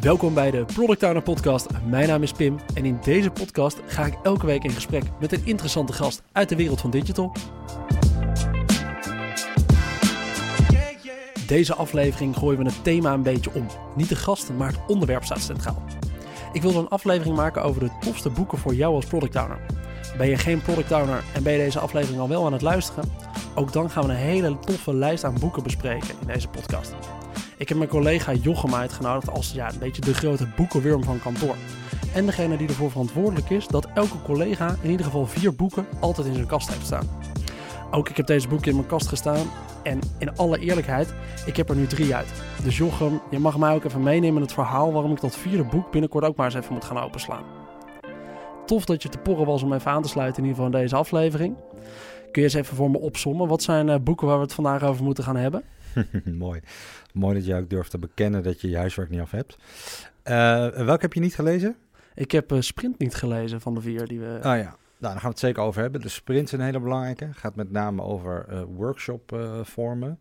Welkom bij de Product Owner Podcast. Mijn naam is Pim en in deze podcast ga ik elke week in gesprek met een interessante gast uit de wereld van digital. Deze aflevering gooien we het thema een beetje om. Niet de gasten, maar het onderwerp staat centraal. Ik wilde een aflevering maken over de tofste boeken voor jou als product owner. Ben je geen product owner en ben je deze aflevering al wel aan het luisteren? Ook dan gaan we een hele toffe lijst aan boeken bespreken in deze podcast. Ik heb mijn collega Jochem uitgenodigd als ja, een beetje de grote boekenwurm van kantoor. En degene die ervoor verantwoordelijk is dat elke collega in ieder geval vier boeken altijd in zijn kast heeft staan. Ook ik heb deze boeken in mijn kast gestaan en in alle eerlijkheid, ik heb er nu drie uit. Dus Jochem, je mag mij ook even meenemen in het verhaal waarom ik dat vierde boek binnenkort ook maar eens even moet gaan openslaan. Tof dat je te porren was om even aan te sluiten in ieder geval in deze aflevering. Kun je eens even voor me opsommen? Wat zijn uh, boeken waar we het vandaag over moeten gaan hebben? Mooi. Mooi dat je ook durft te bekennen dat je je huiswerk niet af hebt. Uh, welke heb je niet gelezen? Ik heb uh, Sprint niet gelezen van de vier die we... Ah ja, nou, daar gaan we het zeker over hebben. De Sprint is een hele belangrijke. gaat met name over uh, workshop vormen.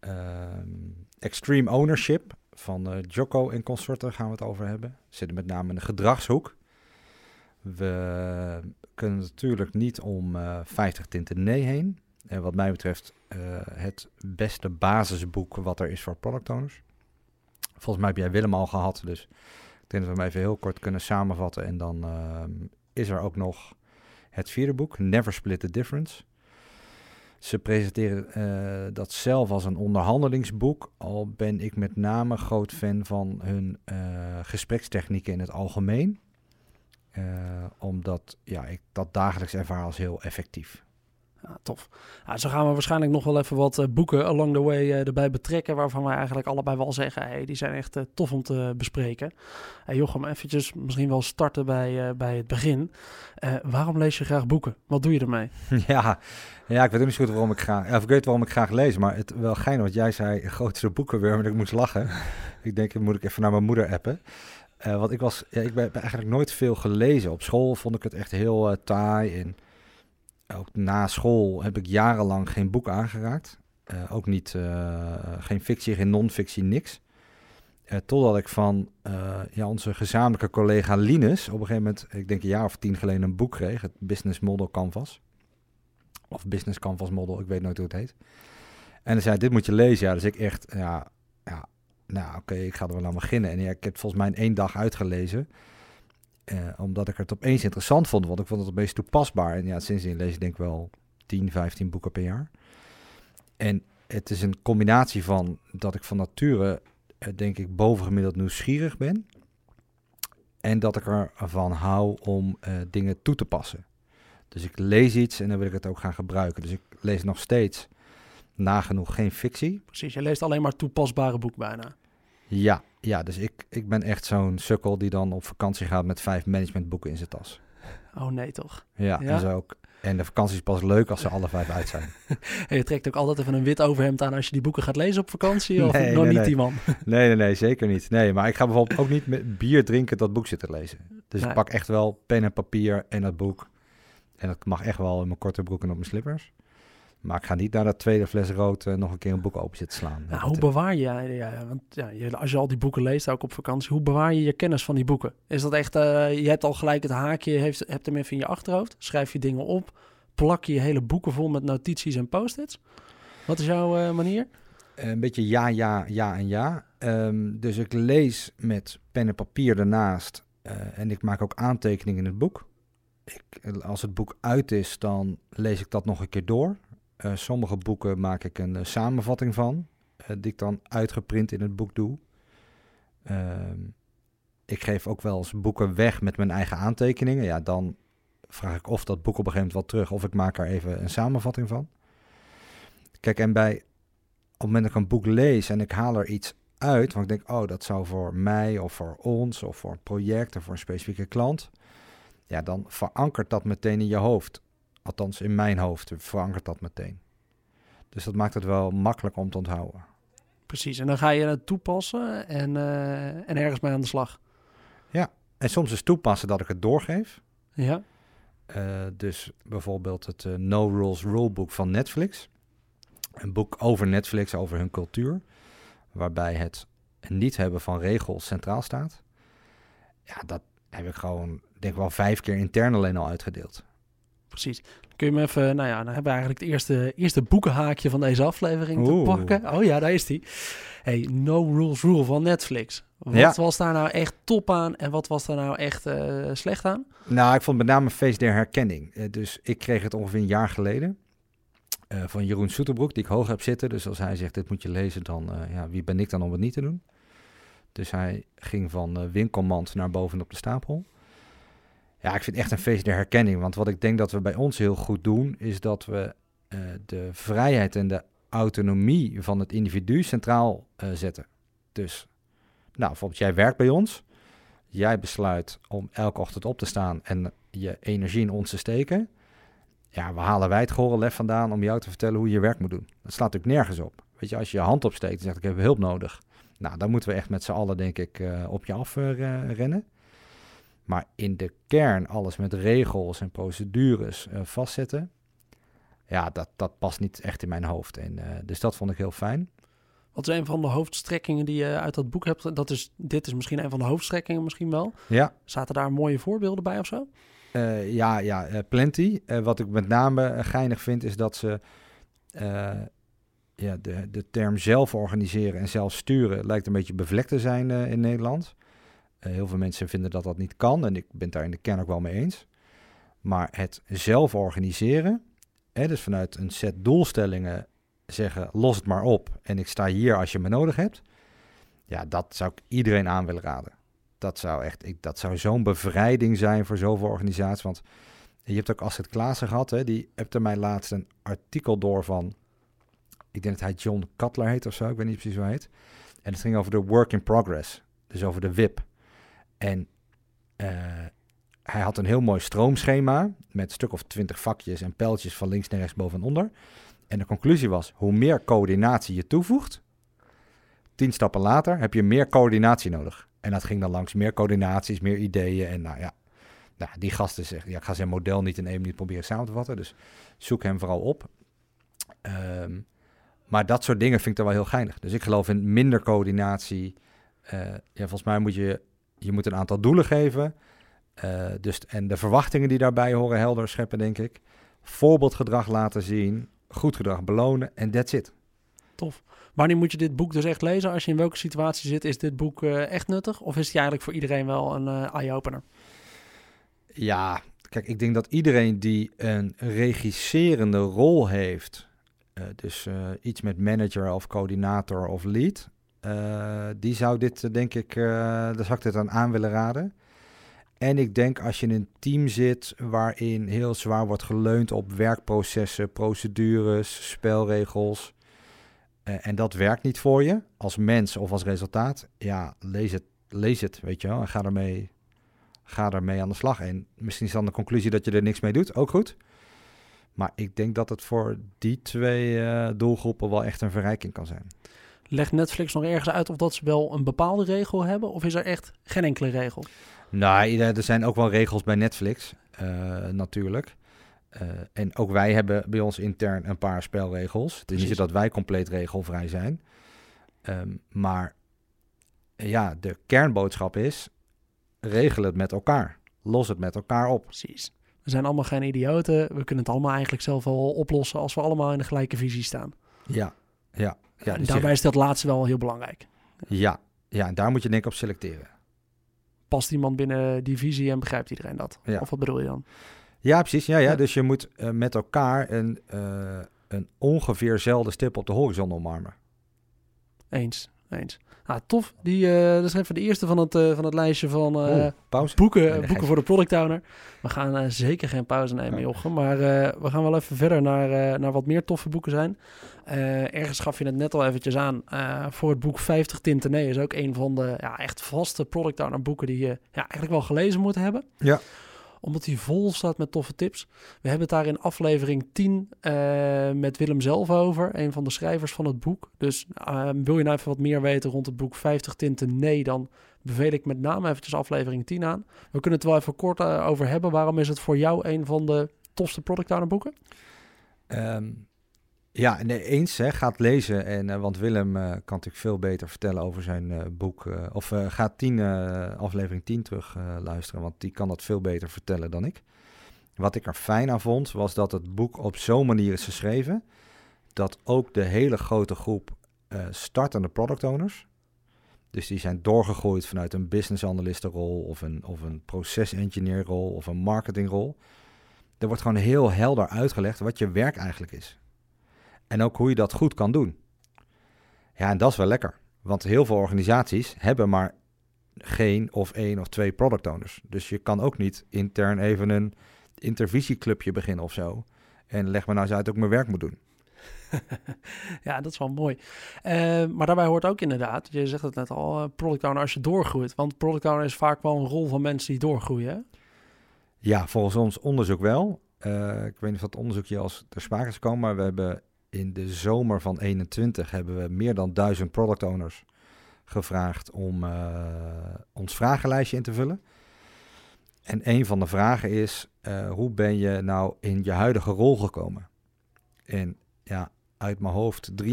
Ehm, extreme Ownership van Jocko en consorten gaan we het over hebben. We zitten met name in de gedragshoek. We kunnen natuurlijk niet om 50 tinten nee heen. En wat mij betreft uh, het beste basisboek wat er is voor product owners. Volgens mij heb jij Willem al gehad, dus ik denk dat we hem even heel kort kunnen samenvatten. En dan uh, is er ook nog het vierde boek, Never Split the Difference. Ze presenteren uh, dat zelf als een onderhandelingsboek, al ben ik met name groot fan van hun gesprekstechnieken in het algemeen. omdat ja, ik dat dagelijks ervaar als heel effectief. Tof. Zo gaan we waarschijnlijk nog wel even wat uh, boeken along the way uh, erbij betrekken. Waarvan wij eigenlijk allebei wel zeggen: hey, die zijn echt uh, tof om te bespreken. Hey, Jochem, eventjes misschien wel starten bij, bij het begin. waarom lees je graag boeken? Wat doe je ermee? Ja, ja ik weet niet zo goed waarom ik graag. Of ik weet waarom ik graag lees. Maar het wel geinig wat jij zei: grootste boekenwurm. En ik moest lachen. ik denk, moet ik even naar mijn moeder appen. want ik was, ja, ik ben, ben, eigenlijk nooit veel gelezen. Op school vond ik het echt heel taai en ook na school heb ik jarenlang geen boek aangeraakt. Uh, ook niet, uh, geen fictie, geen non-fictie, niks. Uh, totdat ik van ja, onze gezamenlijke collega Linus op een gegeven moment, ik denk een jaar of tien geleden, een boek kreeg. Het Business Model Canvas. Of Business Canvas Model, ik weet nooit hoe het heet. En hij zei, dit moet je lezen. Ja, dus ik echt, ja, ja nou oké, ik ga er wel aan beginnen. En ja, ik heb volgens mij in één dag uitgelezen. Uh, omdat ik het opeens interessant vond, want ik vond het opeens toepasbaar. En ja, sindsdien lees ik denk ik wel 10, 15 boeken per jaar. En het is een combinatie van dat ik van nature, uh, denk ik, bovengemiddeld nieuwsgierig ben. En dat ik ervan hou om uh, dingen toe te passen. Dus ik lees iets en dan wil ik het ook gaan gebruiken. Dus ik lees nog steeds nagenoeg geen fictie. Precies, je leest alleen maar toepasbare boeken bijna. Ja, ja, dus ik, ik ben echt zo'n sukkel die dan op vakantie gaat met vijf managementboeken in zijn tas. Oh nee, toch? Ja, ja? en zo ook. En de vakantie is pas leuk als ze alle vijf uit zijn. en je trekt ook altijd even een wit overhemd aan als je die boeken gaat lezen op vakantie? Of nog niet die man? nee, nee, nee, zeker niet. Nee, maar ik ga bijvoorbeeld ook niet met bier drinken dat boek zitten lezen. Dus ik pak echt wel pen en papier en dat boek. En dat mag echt wel in mijn korte broek en op mijn slippers. Maar ik ga niet naar dat tweede fles rood uh, nog een keer een boek open zitten slaan. Nou, hoe bewaar je, ja, want ja, je, als je al die boeken leest, ook op vakantie, hoe bewaar je je kennis van die boeken? Is dat echt, uh, je hebt al gelijk het haakje, heeft, hebt hem even in je achterhoofd, schrijf je dingen op, plak je je hele boeken vol met notities en post-its? Wat is jouw uh, manier? Een beetje ja, ja, ja en ja. Um, dus ik lees met pen en papier ernaast en ik maak ook aantekeningen in het boek. Ik, als het boek uit is, dan lees ik dat nog een keer door. Uh, sommige boeken maak ik een uh, samenvatting van, uh, die ik dan uitgeprint in het boek doe. Ehm, ik geef ook wel eens boeken weg met mijn eigen aantekeningen. Ja, dan vraag ik of dat boek op een gegeven moment wel terug, of ik maak er even een samenvatting van. Kijk, en bij, op het moment dat ik een boek lees en ik haal er iets uit, want ik denk, oh, dat zou voor mij of voor ons of voor een project of voor een specifieke klant, ja, dan verankert dat meteen in je hoofd. Althans, in mijn hoofd verankert dat meteen. Dus dat maakt het wel makkelijk om te onthouden. Precies, en dan ga je het toepassen en, uh, en ergens mee aan de slag. Ja, en soms is toepassen dat ik het doorgeef. Ja. Uh, dus bijvoorbeeld het uh, No Rules Rulebook van Netflix. Een boek over Netflix, over hun cultuur. Waarbij het niet hebben van regels centraal staat. Ja, dat heb ik gewoon, denk ik wel vijf keer intern alleen al uitgedeeld. Precies. Kun je me even, nou ja, dan hebben we eigenlijk het eerste, eerste boekenhaakje van deze aflevering te pakken. Oh ja, daar is die. Hey, No Rules Rule van Netflix. Wat was daar nou echt top aan en wat was daar nou echt uh, slecht aan? Nou, ik vond met name feest der herkenning. Uh, dus ik kreeg het ongeveer een jaar geleden. Uh, van Jeroen Soeterbroek, die ik hoog heb zitten. Dus als hij zegt, dit moet je lezen, dan ja, wie ben ik dan om het niet te doen? Dus hij ging van winkelmand naar bovenop de stapel. Ja, ik vind echt een feest der herkenning. Want wat ik denk dat we bij ons heel goed doen, is dat we de vrijheid en de autonomie van het individu centraal zetten. Dus nou, bijvoorbeeld jij werkt bij ons. Jij besluit om elke ochtend op te staan en je energie in ons te steken. Ja, we halen wij het gore lef vandaan om jou te vertellen hoe je werk moet doen. Dat slaat natuurlijk nergens op. Weet je, als je je hand opsteekt en zegt ik heb hulp nodig. Nou, dan moeten we echt met z'n allen denk ik uh, op je af rennen. Maar in de kern alles met regels en procedures uh, vastzetten. Ja, dat, dat past niet echt in mijn hoofd. En, dus dat vond ik heel fijn. Wat is een van de hoofdstrekkingen die je uit dat boek hebt? Dat is, dit is misschien een van de hoofdstrekkingen misschien wel. Ja. Zaten daar mooie voorbeelden bij of zo? Uh, ja, ja uh, plenty. Uh, wat ik met name geinig vind is dat ze ja, de, de term zelf organiseren en zelf sturen lijkt een beetje bevlekt te zijn in Nederland. Heel veel mensen vinden dat dat niet kan en ik ben daar in de kern ook wel mee eens. Maar het zelf organiseren, hè, dus vanuit een set doelstellingen zeggen: los het maar op en ik sta hier als je me nodig hebt. Ja, dat zou ik iedereen aan willen raden. Dat zou echt, dat zou zo'n bevrijding zijn voor zoveel organisaties. Want je hebt ook Astrid Klaassen gehad, hè, die er mij laatst een artikel door van, ik denk dat hij John Cutler heet of zo, ik weet niet precies hoe hij heet. En het ging over de work in progress, dus over de WIP. En uh, hij had een heel mooi stroomschema met een stuk of twintig vakjes en pijltjes van links naar rechts, boven en onder. En de conclusie was, hoe meer coördinatie je toevoegt, tien stappen later heb je meer coördinatie nodig. En dat ging dan langs meer coördinaties, meer ideeën. En nou ja, nou, die gasten zeggen, ja, ik ga zijn model niet in één minuut proberen samen te vatten. Dus zoek hem vooral op. Um, maar dat soort dingen vind ik er wel heel geinig. Dus ik geloof in minder coördinatie. Uh, ja, volgens mij moet je, je moet een aantal doelen geven. Uh, dus, en de verwachtingen die daarbij horen helder scheppen, denk ik. Voorbeeldgedrag laten zien goed gedrag belonen en that's it. Tof. Wanneer moet je dit boek dus echt lezen? Als je in welke situatie zit, is dit boek uh, echt nuttig? Of is het eigenlijk voor iedereen wel een uh, eye-opener? Ja, kijk, ik denk dat iedereen die een regisserende rol heeft, dus iets met manager of coördinator of lead, die zou dit, denk ik, daar zou ik dit aan willen raden. En ik denk als je in een team zit waarin heel zwaar wordt geleund op werkprocessen, procedures, spelregels. Uh, en dat werkt niet voor je als mens of als resultaat. Ja, lees het, lees het weet je wel. En ga ermee, ga ermee aan de slag. En misschien is dan de conclusie dat je er niks mee doet, ook goed. Maar ik denk dat het voor die twee uh, doelgroepen wel echt een verrijking kan zijn. Legt Netflix nog ergens uit of dat ze wel een bepaalde regel hebben? Of is er echt geen enkele regel? Nou, er zijn ook wel regels bij Netflix, uh, natuurlijk. Uh, en ook wij hebben bij ons intern een paar spelregels. Het is niet dat wij compleet regelvrij zijn. Um, maar ja, de kernboodschap is: regel het met elkaar. Los het met elkaar op. Precies. We zijn allemaal geen idioten. We kunnen het allemaal eigenlijk zelf wel oplossen als we allemaal in de gelijke visie staan. Ja, ja. Ja en dus daarbij is dat laatste wel heel belangrijk. Ja, ja, en daar moet je denk ik op selecteren past iemand binnen die visie en begrijpt iedereen dat? Ja. Of wat bedoel je dan? Ja, precies. Ja, ja. Dus je moet uh, met elkaar een, uh, een ongeveerzelfde stip op de horizon omarmen. Eens, eens. Ah, tof. Die, uh, dat is even de eerste van het, uh, van het lijstje van uh, boeken, boeken voor de product owner. We gaan zeker geen pauze nemen, Jochem. Maar we gaan wel even verder naar, naar wat meer toffe boeken zijn. ergens gaf je het net al eventjes aan. voor het boek 50 Tinten Nee is ook een van de ja, echt vaste product owner boeken die je ja, eigenlijk wel gelezen moet hebben. Ja omdat hij vol staat met toffe tips. We hebben het daar in aflevering 10 uh, met Willem zelf over, een van de schrijvers van het boek. Dus uh, wil je nou even wat meer weten rond het boek 50 tinten nee, dan beveel ik met name eventjes aflevering 10 aan. We kunnen het wel even kort uh, over hebben. Waarom is het voor jou een van de tofste product boeken? Um, Ja, nee, eens. Hè, gaat lezen. En, uh, want Willem uh, kan natuurlijk veel beter vertellen over zijn uh, boek. of gaat tien, aflevering 10 terug luisteren. Want die kan dat veel beter vertellen dan ik. Wat ik er fijn aan vond, was dat het boek op zo'n manier is geschreven. Dat ook de hele grote groep startende product owners. Dus die zijn doorgegroeid vanuit een business analistenrol of een, of een proces engineer rol of een marketingrol. Er wordt gewoon heel helder uitgelegd wat je werk eigenlijk is. En ook hoe je dat goed kan doen. Ja, en dat is wel lekker. Want heel veel organisaties hebben maar geen of één of twee product owners. Dus je kan ook niet intern even een intervisieclubje beginnen of zo. En leg me nou eens uit dat ik mijn werk moet doen. ja, dat is wel mooi. Uh, maar daarbij hoort ook inderdaad, je zegt het net al, uh, product owner als je doorgroeit. Want product owner is vaak wel een rol van mensen die doorgroeien. Ja, volgens ons onderzoek wel. Uh, ik weet niet of dat onderzoekje als ter sprake is gekomen, maar we hebben in de zomer van 21 hebben we meer dan duizend product owners gevraagd om uh, ons vragenlijstje in te vullen. En een van de vragen is, uh, hoe ben je nou in je huidige rol gekomen? En ja, uit mijn hoofd 43%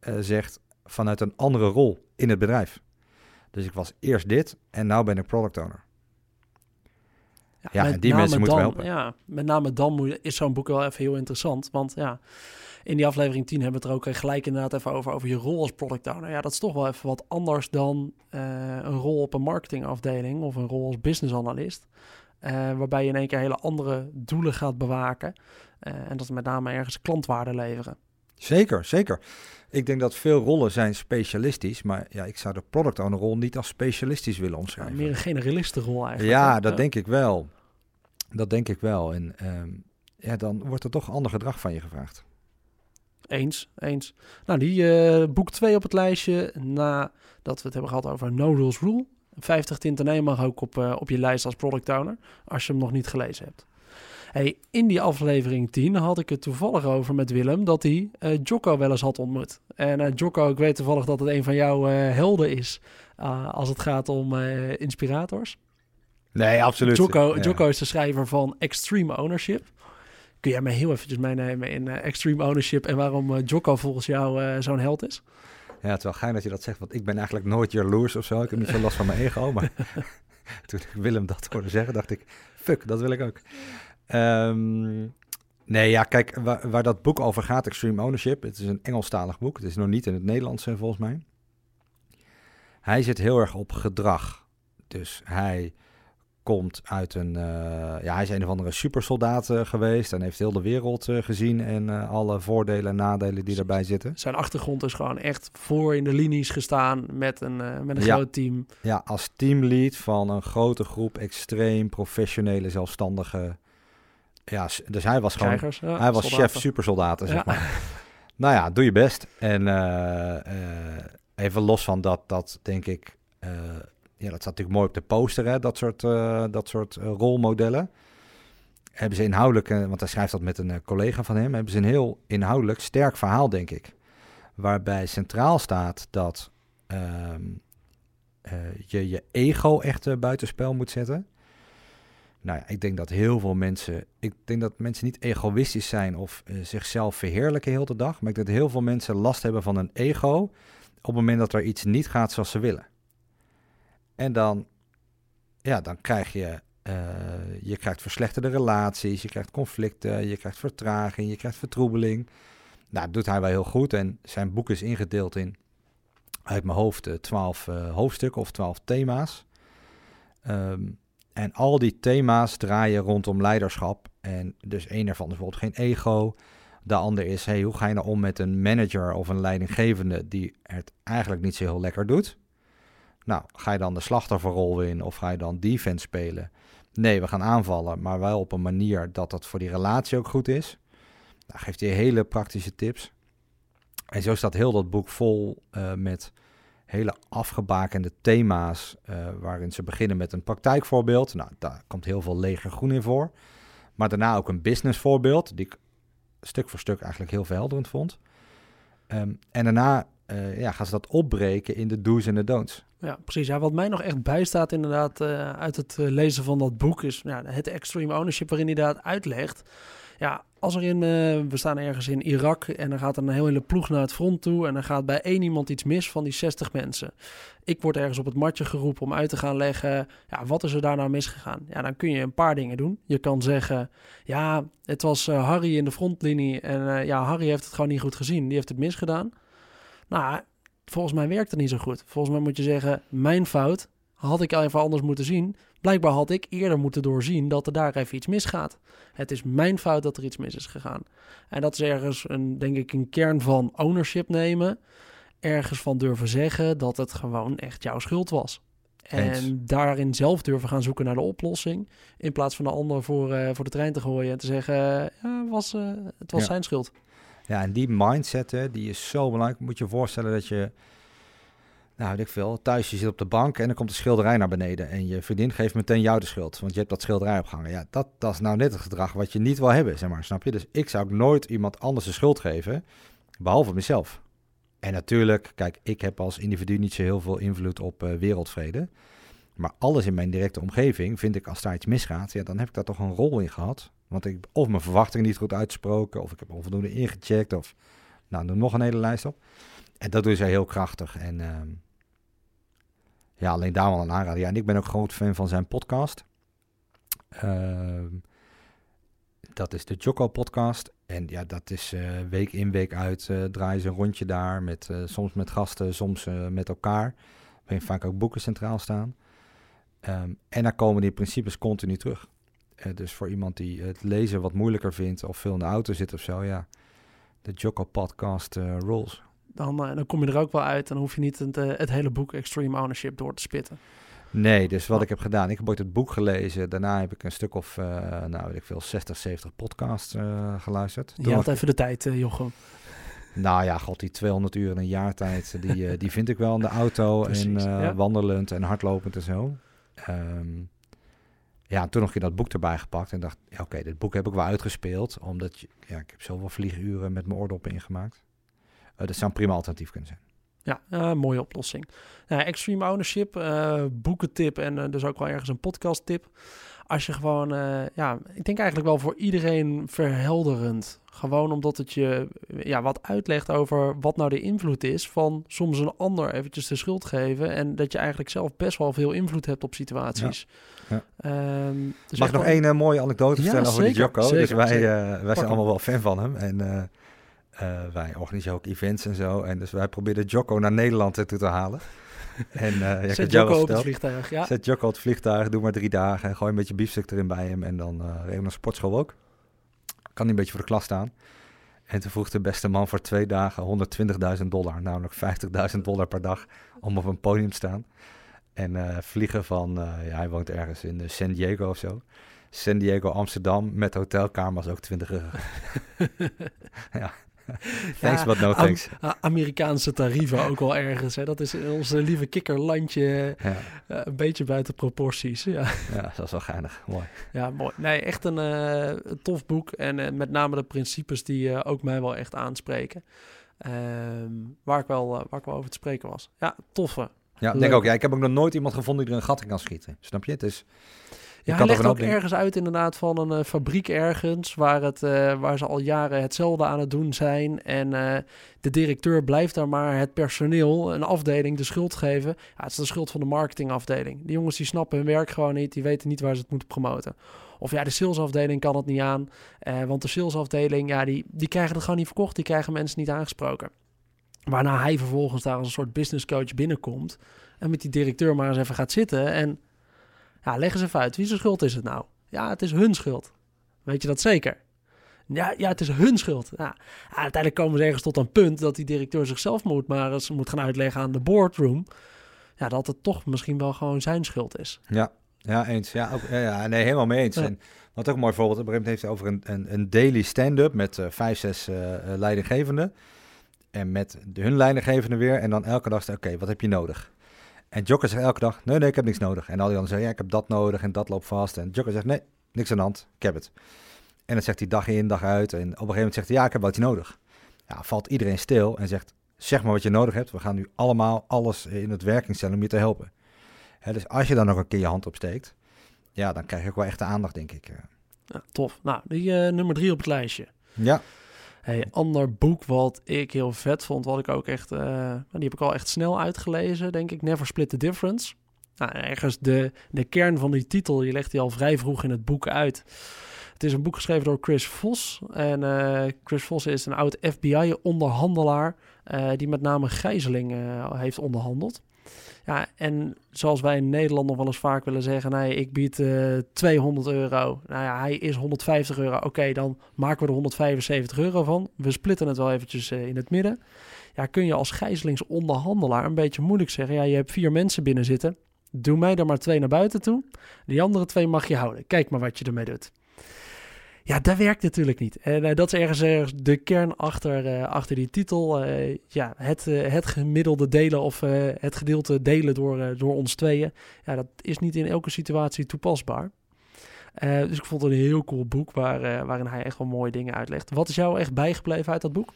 uh, zegt vanuit een andere rol in het bedrijf. Dus ik was eerst dit en nu ben ik product owner. Ja, en die mensen moeten dan, helpen. Ja, met name dan moet, is zo'n boek wel even heel interessant. Want ja, in die aflevering 10 hebben we het er ook gelijk inderdaad even over, over je rol als product owner. Ja, dat is toch wel even wat anders dan uh, een rol op een marketingafdeling of een rol als business analyst. Uh, waarbij je in één keer hele andere doelen gaat bewaken. Uh, en dat met name ergens klantwaarde leveren. Zeker, zeker. Ik denk dat veel rollen zijn specialistisch, maar ja, ik zou de product owner rol niet als specialistisch willen omschrijven. Ja, meer een generalistenrol eigenlijk. Ja, dat denk ik wel. Dat denk ik wel. En um, ja, dan wordt er toch ander gedrag van je gevraagd. Eens, eens. Nou, die uh, boek 2 op het lijstje, nadat we het hebben gehad over No Rules Rule. 50 tinten nee mag ook op, uh, op je lijst als product owner, als je hem nog niet gelezen hebt. Hey, in die aflevering 10 had ik het toevallig over met Willem dat hij uh, Jocko wel eens had ontmoet. En uh, Jocko, ik weet toevallig dat het een van jouw uh, helden is als het gaat om inspirators. Nee, absoluut. Jocko, ja. Jocko is de schrijver van Extreme Ownership. Kun jij mij heel eventjes meenemen in Extreme Ownership en waarom Jocko volgens jou zo'n held is? Ja, het is wel gein dat je dat zegt, want ik ben eigenlijk nooit jaloers of zo. Ik heb niet veel last van mijn ego, maar toen ik Willem dat hoorde zeggen, dacht ik, fuck, dat wil ik ook. Um, nee, ja, kijk, waar, waar, dat boek over gaat, Extreme Ownership, het is een Engelstalig boek. Het is nog niet in het Nederlands, eh, volgens mij. Hij zit heel erg op gedrag. Dus hij komt uit een, uh, ja, hij is een of andere supersoldaat uh, geweest en heeft heel de wereld uh, gezien en alle voordelen en nadelen die daarbij zitten. Zijn achtergrond is gewoon echt voor in de linies gestaan met een, met een ja. groot team. Ja, als teamlead van een grote groep extreem professionele zelfstandige ja, dus hij was gewoon, Krijgers, ja, hij was soldaten. chef supersoldaten, zeg ja. maar. nou ja, doe je best. En uh, uh, even los van dat, dat denk ik, uh, ja, dat staat natuurlijk mooi op de poster, hè, dat soort, dat soort rolmodellen. Hebben ze inhoudelijk, want hij schrijft dat met een collega van hem, hebben ze een heel inhoudelijk sterk verhaal, denk ik. Waarbij centraal staat dat ehm, je je ego echt buitenspel moet zetten. Nou ja, ik denk dat heel veel mensen. Ik denk dat mensen niet egoïstisch zijn of uh, zichzelf verheerlijken heel de dag. Maar ik denk dat heel veel mensen last hebben van een ego. op het moment dat er iets niet gaat zoals ze willen. En dan, ja, dan krijg je. Uh, je krijgt verslechterde relaties, je krijgt conflicten, je krijgt vertraging, je krijgt vertroebeling. Nou, dat doet hij wel heel goed. En zijn boek is ingedeeld in, uit mijn hoofd, uh, twaalf hoofdstukken of twaalf thema's. Um, en al die thema's draaien rondom leiderschap. En dus één daarvan is bijvoorbeeld geen ego. De ander is, hey, hoe ga je nou om met een manager of een leidinggevende die het eigenlijk niet zo heel lekker doet? Nou, ga je dan de slachtofferrol in of ga je dan defense spelen? Nee, we gaan aanvallen, maar wel op een manier dat dat voor die relatie ook goed is. Nou, geeft hij hele praktische tips. En zo staat heel dat boek vol uh, met hele afgebakende thema's, uh, waarin ze beginnen met een praktijkvoorbeeld. Nou, daar komt heel veel leger groen in voor. Maar daarna ook een businessvoorbeeld, die ik stuk voor stuk eigenlijk heel verhelderend vond. Um, en daarna uh, ja, gaan ze dat opbreken in de do's en de don'ts. Ja, precies. Ja, wat mij nog echt bijstaat inderdaad uh, uit het lezen van dat boek is ja, het extreme ownership waarin hij dat uitlegt. Ja, als er in, uh, we staan ergens in Irak en er gaat een hele ploeg naar het front toe en er gaat bij één iemand iets mis van die 60 mensen. Ik word ergens op het matje geroepen om uit te gaan leggen, ja, wat is er daar nou misgegaan? Ja, dan kun je een paar dingen doen. Je kan zeggen, ja, het was uh, Harry in de frontlinie en uh, ja, Harry heeft het gewoon niet goed gezien, die heeft het misgedaan. Nou, volgens mij werkt het niet zo goed. Volgens mij moet je zeggen, mijn fout, had ik even anders moeten zien. Blijkbaar had ik eerder moeten doorzien dat er daar even iets misgaat. Het is mijn fout dat er iets mis is gegaan. En dat is ergens, een, denk ik, een kern van ownership nemen. Ergens van durven zeggen dat het gewoon echt jouw schuld was. En daarin zelf durven gaan zoeken naar de oplossing. In plaats van de ander voor, uh, voor de trein te gooien en te zeggen: ja, was, uh, het was zijn schuld. Ja, en die mindset, hè, die is zo belangrijk. Moet je je voorstellen dat je nou, ik veel. Thuis, je zit op de bank en dan komt de schilderij naar beneden. En je vriendin geeft meteen jou de schuld, want je hebt dat schilderij opgehangen. Ja, dat, dat is nou net het gedrag wat je niet wil hebben, zeg maar. Snap je? Dus ik zou ook nooit iemand anders de schuld geven, behalve mezelf. En natuurlijk, kijk, ik heb als individu niet zo heel veel invloed op uh, wereldvrede. Maar alles in mijn directe omgeving vind ik, als daar iets misgaat, ja, dan heb ik daar toch een rol in gehad. Want ik of mijn verwachtingen niet goed uitgesproken, of ik heb onvoldoende ingecheckt, of nou, er nog een hele lijst op. En dat doen zij heel krachtig. En uh, ja, alleen daar wel een. Ja, en ik ben ook groot fan van zijn podcast. Uh, dat is de Jocko podcast. En ja, dat is uh, week in, week uit uh, draaien ze een rondje daar. Met, uh, soms met gasten, soms met elkaar. Waarin vaak ook boeken centraal staan. Um, en daar komen die principes continu terug. dus voor iemand die het lezen wat moeilijker vindt of veel in de auto zit of zo, ja. De Jocko podcast rules dan, uh, dan kom je er ook wel uit. Dan hoef je niet het, uh, het hele boek Extreme Ownership door te spitten. Nee, dus wat ik heb gedaan, ik heb ooit het boek gelezen. Daarna heb ik een stuk of, uh, nou weet ik veel, 60, 70 podcasts geluisterd. Je had even de tijd, Jochem. Nou ja, god, die 200 uur in een jaar tijd, die, die vind ik wel in de auto en ja. wandelend en hardlopend en zo. Um, ja, toen nog je dat boek erbij gepakt en dacht, ja, oké, dit boek heb ik wel uitgespeeld, omdat je, ja, ik heb zoveel vlieguren met mijn oordop ingemaakt. Uh, dat zou een prima alternatief kunnen zijn. Ja, uh, mooie oplossing. Uh, extreme ownership, uh, boekentip en dus ook wel ergens een podcast tip. Als je gewoon, ja, ik denk eigenlijk wel voor iedereen verhelderend. Gewoon omdat het je ja, wat uitlegt over wat nou de invloed is van soms een ander eventjes de schuld geven. En dat je eigenlijk zelf best wel veel invloed hebt op situaties. Ja. Ja. Um, dus Mag ik nog één mooie anekdote vertellen over die Jocko? Dus wij, wij zijn allemaal wel fan van hem. En uh, wij organiseren ook events en zo. En dus wij proberen Jocko naar Nederland toe te halen. en, uh, ja, Zet Jocko op het vliegtuig, ja. Zet Jocko op het vliegtuig, doe maar drie dagen. En gooi een beetje biefstuk erin bij hem. En dan uh, reden naar sportschool ook. Kan hij een beetje voor de klas staan. En toen vroeg de beste man voor twee dagen 120.000 dollar. Namelijk 50.000 dollar per dag om op een podium te staan. En uh, vliegen van, ja, hij woont ergens in San Diego of zo. San Diego, Amsterdam, met hotelkamers ook 20 euro. ja. thanks, but no thanks. Amerikaanse tarieven ook wel ergens. Hè? Dat is ons lieve kikkerlandje ja. uh, een beetje buiten proporties. Ja. ja, dat is wel geinig. Mooi. Ja, mooi. Nee, echt een uh, tof boek. En uh, met name de principes die ook mij wel echt aanspreken. Ehm, waar, ik wel, waar ik wel over te spreken was. Ja, toffe. Ja, denk ook. Ja, ik heb ook nog nooit iemand gevonden die er een gat in kan schieten. Snap je? Het is... Ja, hij legt ook ergens uit inderdaad van een uh, fabriek ergens... Waar, het, uh, waar ze al jaren hetzelfde aan het doen zijn. En uh, de directeur blijft daar maar het personeel, een afdeling, de schuld geven. Ja, het is de schuld van de marketingafdeling. Die jongens die snappen hun werk gewoon niet. Die weten niet waar ze het moeten promoten. Of ja, de salesafdeling kan het niet aan. want de salesafdeling, ja, die, die krijgen het gewoon niet verkocht. Die krijgen mensen niet aangesproken. Waarna hij vervolgens daar als een soort business coach binnenkomt. En met die directeur maar eens even gaat zitten en ja, leg eens even uit. Wie zijn schuld is het nou? Ja, het is hun schuld. Weet je dat zeker? Ja, ja het is hun schuld. Ja, uiteindelijk komen ze ergens tot een punt dat die directeur zichzelf moet, maar ze moet gaan uitleggen aan de boardroom. Ja, dat het toch misschien wel gewoon zijn schuld is. Ja, ja eens. Ja, ook, ja, nee, helemaal mee eens. En wat ook een mooi voorbeeld, op een gegeven moment heeft over een, een, een daily stand-up met uh, vijf, zes uh, leidinggevenden. En met hun leidinggevenden weer. En dan elke dag, oké, wat heb je nodig? En Joker zegt elke dag, nee, nee, ik heb niks nodig. En al die anderen zeggen, ja, ik heb dat nodig en dat loopt vast. En Joker zegt, nee, niks aan de hand, ik heb het. En dan zegt hij dag in, dag uit. En op een gegeven moment zegt hij, ja, ik heb wat je nodig. Ja, valt iedereen stil en zegt, zeg maar wat je nodig hebt. We gaan nu allemaal alles in het werking stellen om je te helpen. dus als je dan nog een keer je hand opsteekt, ja, dan krijg je ook wel echt de aandacht, denk ik. Ja, tof. Nou, die eh, nummer drie op het lijstje. Ja, Hey, ander boek wat ik heel vet vond, wat ik ook echt, eh, die heb ik al echt snel uitgelezen, denk ik. Never Split the Difference. Nou, ergens de, de kern van die titel, je legt die al vrij vroeg in het boek uit. Het is een boek geschreven door Chris Vos. En eh, Chris Vos is een oud FBI-onderhandelaar eh, die met name gijzeling heeft onderhandeld. Ja, en zoals wij in Nederland nog wel eens vaak willen zeggen, nee, ik bied eh 200 euro. Nou ja, hij is 150 euro. Oké, dan maken we er 175 euro van. We splitten het wel eventjes eh, in het midden. Ja, kun je als gijzelingsonderhandelaar een beetje moeilijk zeggen, ja, je hebt vier mensen binnen zitten. Doe mij er maar twee naar buiten toe. Die andere twee mag je houden. Kijk maar wat je ermee doet. Ja, dat werkt natuurlijk niet. En eh, dat is ergens, ergens de kern achter, eh, achter die titel. Eh, ja, het, het gemiddelde delen of het gedeelte delen door, door ons tweeën. Ja, dat is niet in elke situatie toepasbaar. Dus ik vond het een heel cool boek waar, waarin hij echt wel mooie dingen uitlegt. Wat is jou echt bijgebleven uit dat boek?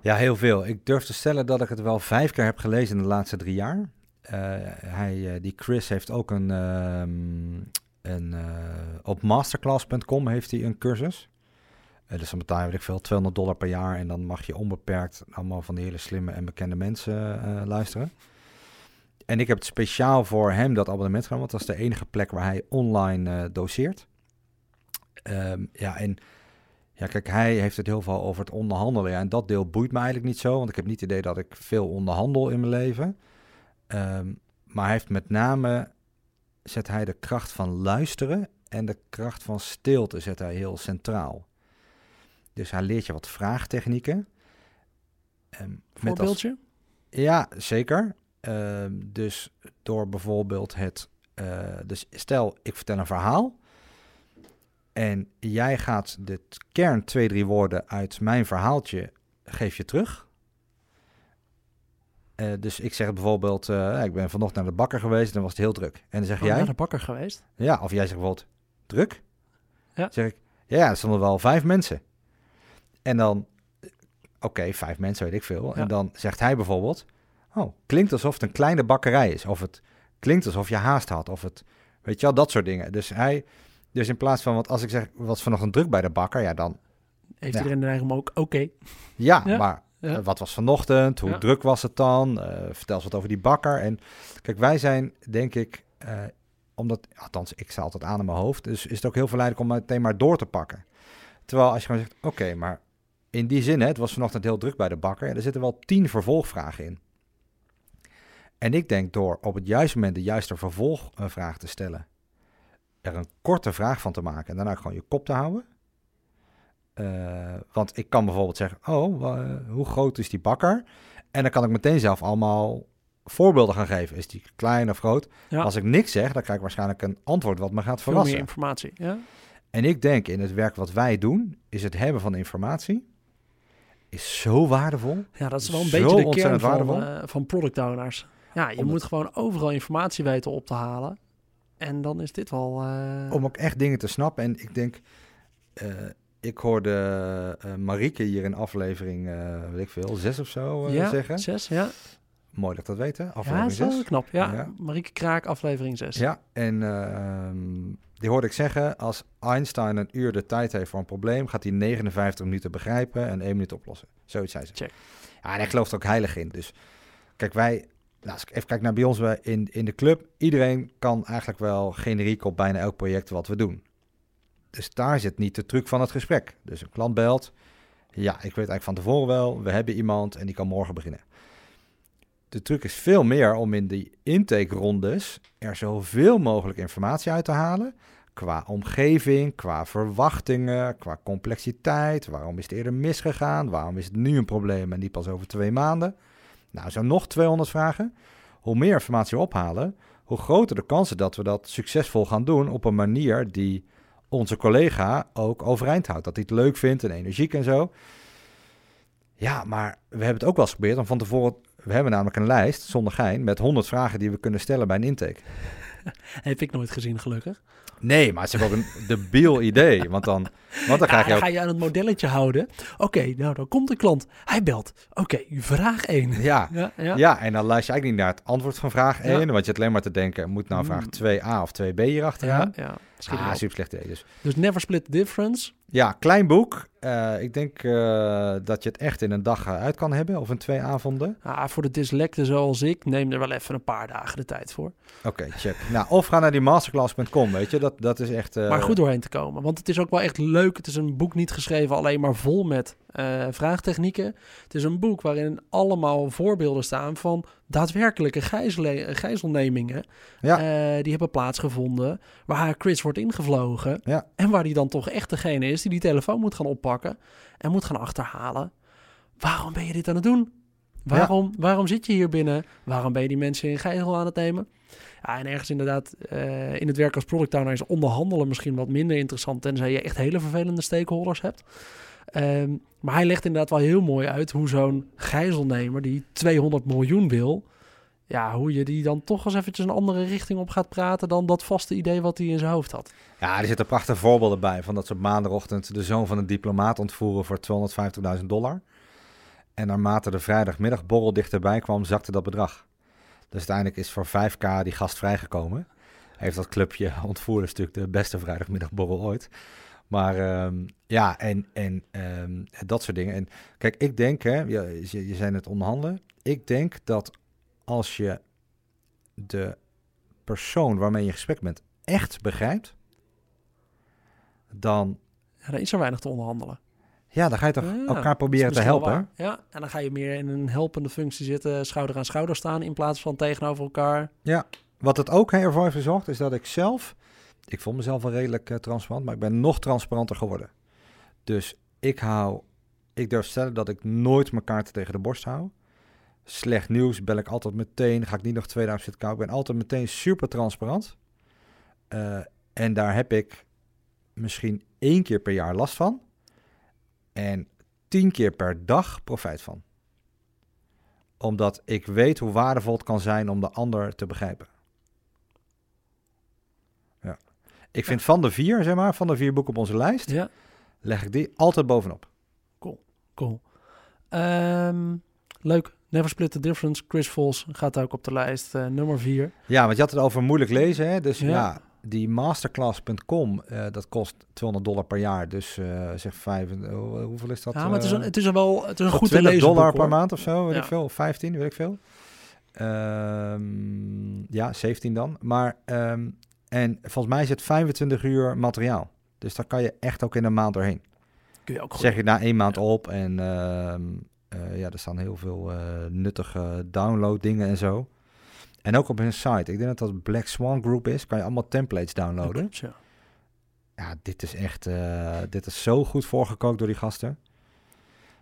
ja, heel veel. Ik durf te stellen dat ik het wel vijf keer heb gelezen in de laatste drie jaar. Hij, die Chris heeft ook een, ehm, een eh, op masterclass.com heeft hij een cursus. Eh, dus dan betaal je, weet ik veel, 200 dollar per jaar en dan mag je onbeperkt allemaal van die hele slimme en bekende mensen eh, luisteren. En ik heb het speciaal voor hem dat abonnement genomen, want dat is de enige plek waar hij online doseert. Ehm, ja, en ja, kijk, hij heeft het heel veel over het onderhandelen. En dat deel boeit me eigenlijk niet zo, want ik heb niet het idee dat ik veel onderhandel in mijn leven. Ehm, maar hij heeft met name, zet hij de kracht van luisteren en de kracht van stilte zet hij heel centraal. Dus hij leert je wat vraagtechnieken. Ehm, met als- Voorbeeldje? ja, zeker. Ehm, dus door bijvoorbeeld het. eh, dus stel, ik vertel een verhaal. En jij gaat de kern twee, drie woorden uit mijn verhaaltje geef je terug. Eh, dus ik zeg bijvoorbeeld, eh, ik ben vanochtend naar de bakker geweest en dan was het heel druk. En dan zeg Oh, jij, naar de bakker geweest. ja, of jij zegt bijvoorbeeld, druk? Ja. Zeg ik, ja, er stonden wel vijf mensen. En dan, eh, oké, vijf mensen, weet ik veel. Ja. En dan zegt hij bijvoorbeeld, oh, klinkt alsof het een kleine bakkerij is. Of het klinkt alsof je haast had. Of het, weet je wel, dat soort dingen. Dus hij, dus in plaats van, want als ik zeg, was vanochtend druk bij de bakker, ja dan, Heeft Ja. iedereen de neiging om ook, oké. ja, Ja. maar Ja. eh, wat was vanochtend? Hoe Ja. druk was het dan? Eh, vertel eens wat over die bakker. En kijk, wij zijn, denk ik, eh, omdat, althans, ik sta altijd aan in mijn hoofd, dus is het ook heel verleidelijk om meteen maar door te pakken. Terwijl als je gewoon zegt, oké, maar in die zin, hè, het was vanochtend heel druk bij de bakker, ja, er zitten wel tien vervolgvragen in. En ik denk door op het juiste moment de juiste vervolgvraag te stellen, er een korte vraag van te maken en daarna gewoon je kop te houden. Eh, want ik kan bijvoorbeeld zeggen, oh, hoe groot is die bakker? En dan kan ik meteen zelf allemaal voorbeelden gaan geven. Is die klein of groot? Ja. Als ik niks zeg, dan krijg ik waarschijnlijk een antwoord wat me gaat Veel meer verrassen. informatie. Ja? En ik denk in het werk wat wij doen, is het hebben van informatie, is zo waardevol. Ja, dat is wel een Zo beetje de kern van, eh, van product owners. Ja, je moet gewoon overal informatie weten op te halen. En dan is dit wel... eh, Om ook echt dingen te snappen. En ik denk, ik hoorde eh Marieke hier in aflevering, eh weet ik veel, zes of zo eh, ja, zeggen. zes, ja. Mooi dat dat weten. Ja, Aflevering wel zes. knap. Ja, Ja. Marieke Kraak, aflevering 6. Ja, en ehm, die hoorde ik zeggen, als Einstein een uur de tijd heeft voor een probleem, gaat hij 59 minuten begrijpen en 1 minuut oplossen. Zoiets zei ze. Check. Ja, en hij gelooft er ook heilig in. Dus kijk, wij, nou, als ik even kijk naar bij ons in, in de club, iedereen kan eigenlijk wel generiek op bijna elk project wat we doen. Dus daar zit niet de truc van het gesprek. Dus een klant belt, ja, ik weet eigenlijk van tevoren wel, we hebben iemand en die kan morgen beginnen. De truc is veel meer om in die intake-rondes er zoveel mogelijk informatie uit te halen. Qua omgeving, qua verwachtingen, qua complexiteit. Waarom is het eerder misgegaan? Waarom is het nu een probleem en niet pas over twee maanden? Nou, zo nog 200 vragen. Hoe meer informatie we ophalen, hoe groter de kansen dat we dat succesvol gaan doen op een manier die onze collega ook overeind houdt. Dat hij het leuk vindt en energiek en zo. Ja, maar we hebben het ook wel eens geprobeerd om van tevoren... We hebben namelijk een lijst, zonder gein, met 100 vragen die we kunnen stellen bij een intake. Heb ik nooit gezien, gelukkig. Nee, maar het is ook een debiel idee. Want dan, want dan Ja, krijg je ook... ga je aan het modelletje houden. Oké, nou dan komt de klant. Hij belt. Oké, vraag 1. Ja, Ja, ja. ja, en dan luister je eigenlijk niet naar het antwoord van vraag 1. Ja. Want je hebt alleen maar te denken, moet nou vraag Mm. 2a of 2b hierachter ja, gaan? ja. Schiet Ah, super slecht idee. Dus Dus never split the difference. ja, klein boek. Eh, ik denk eh, dat je het echt in een dag eh, uit kan hebben. Of in twee avonden. Ah, voor de dyslecten zoals ik, neem er wel even een paar dagen de tijd voor. Oké, check. Nou, of ga naar die masterclass.com, weet je. Dat, dat is echt... maar goed doorheen te komen. Want het is ook wel echt leuk. Het is een boek niet geschreven alleen maar vol met vraagtechnieken. Het is een boek waarin allemaal voorbeelden staan van daadwerkelijke gijzele- gijzelnemingen. Ja. die hebben plaatsgevonden. Waar Chris wordt ingevlogen. Ja. En waar die dan toch echt degene is die die telefoon moet gaan oppakken. En moet gaan achterhalen. Waarom ben je dit aan het doen? Waarom, waarom zit je hier binnen? Waarom ben je die mensen in gijzel aan het nemen? Ja, en ergens inderdaad, eh, in het werk als product owner is onderhandelen misschien wat minder interessant, tenzij je echt hele vervelende stakeholders hebt. Ehm, maar hij legt inderdaad wel heel mooi uit hoe zo'n gijzelnemer die 200 miljoen wil, ja, hoe je die dan toch eens eventjes een andere richting op gaat praten dan dat vaste idee wat hij in zijn hoofd had. Ja, er zitten prachtige voorbeelden bij. Van dat ze op maandagochtend de zoon van een diplomaat ontvoeren voor 250.000 dollar. En naarmate de vrijdagmiddagborrel dichterbij kwam, zakte dat bedrag. Dus uiteindelijk is voor 5k die gast vrijgekomen. Heeft dat clubje ontvoerders natuurlijk de beste vrijdagmiddagborrel ooit. Maar ehm, ja, en, en ehm, dat soort dingen. En kijk, ik denk, hè, je, je zei net onderhandelen. Ik denk dat als je de persoon waarmee je gesprek bent echt begrijpt, dan, Ja, dan is er weinig te onderhandelen. ja, dan ga je toch Ja, elkaar proberen te helpen. Ja, en dan ga je meer in een helpende functie zitten, schouder aan schouder staan in plaats van tegenover elkaar. Wat het ook ervoor heeft gezorgd, is dat ik zelf, ik vond mezelf wel redelijk eh, transparant, maar ik ben nog transparanter geworden. Dus ik hou, ik durf stellen dat ik nooit mijn kaarten tegen de borst hou. Slecht nieuws bel ik altijd meteen, ga ik niet nog twee dagen zitten kouden. Ik ben altijd meteen super transparant. Eh, en daar heb ik misschien één keer per jaar last van. En tien keer per dag profijt van. Omdat ik weet hoe waardevol het kan zijn om de ander te begrijpen. Ja. Ik vind van de vier, zeg maar, van de vier boeken op onze lijst, Ja, leg ik die altijd bovenop. cool. Ehm, leuk. Never Split the Difference. Chris Vols gaat ook op de lijst. eh, nummer 4. Ja, want je had het over moeilijk lezen, hè? Dus ja, Ja. die masterclass.com, eh, dat kost 200 dollar per jaar. Dus eh zeg vijf, eh, hoeveel is dat? Ja, maar het is een, het is een wel het is een goed te 20 lezen dollar boek, per maand of zo, weet Ja. ik veel. Of 15, weet ik veel. Ehm, ja, 17 dan. Maar, ehm, en volgens mij is het 25 uur materiaal. Dus daar kan je echt ook in een maand doorheen. Kun je ook goed. Zeg je na één maand Ja. op en ehm, eh, ja, er staan heel veel eh, nuttige download dingen en zo. En ook op hun site. Ik denk dat dat Black Swan Group is. Kan je allemaal templates downloaden. Klopt, ja. Ja, dit is echt, eh, dit is zo goed voorgekookt door die gasten.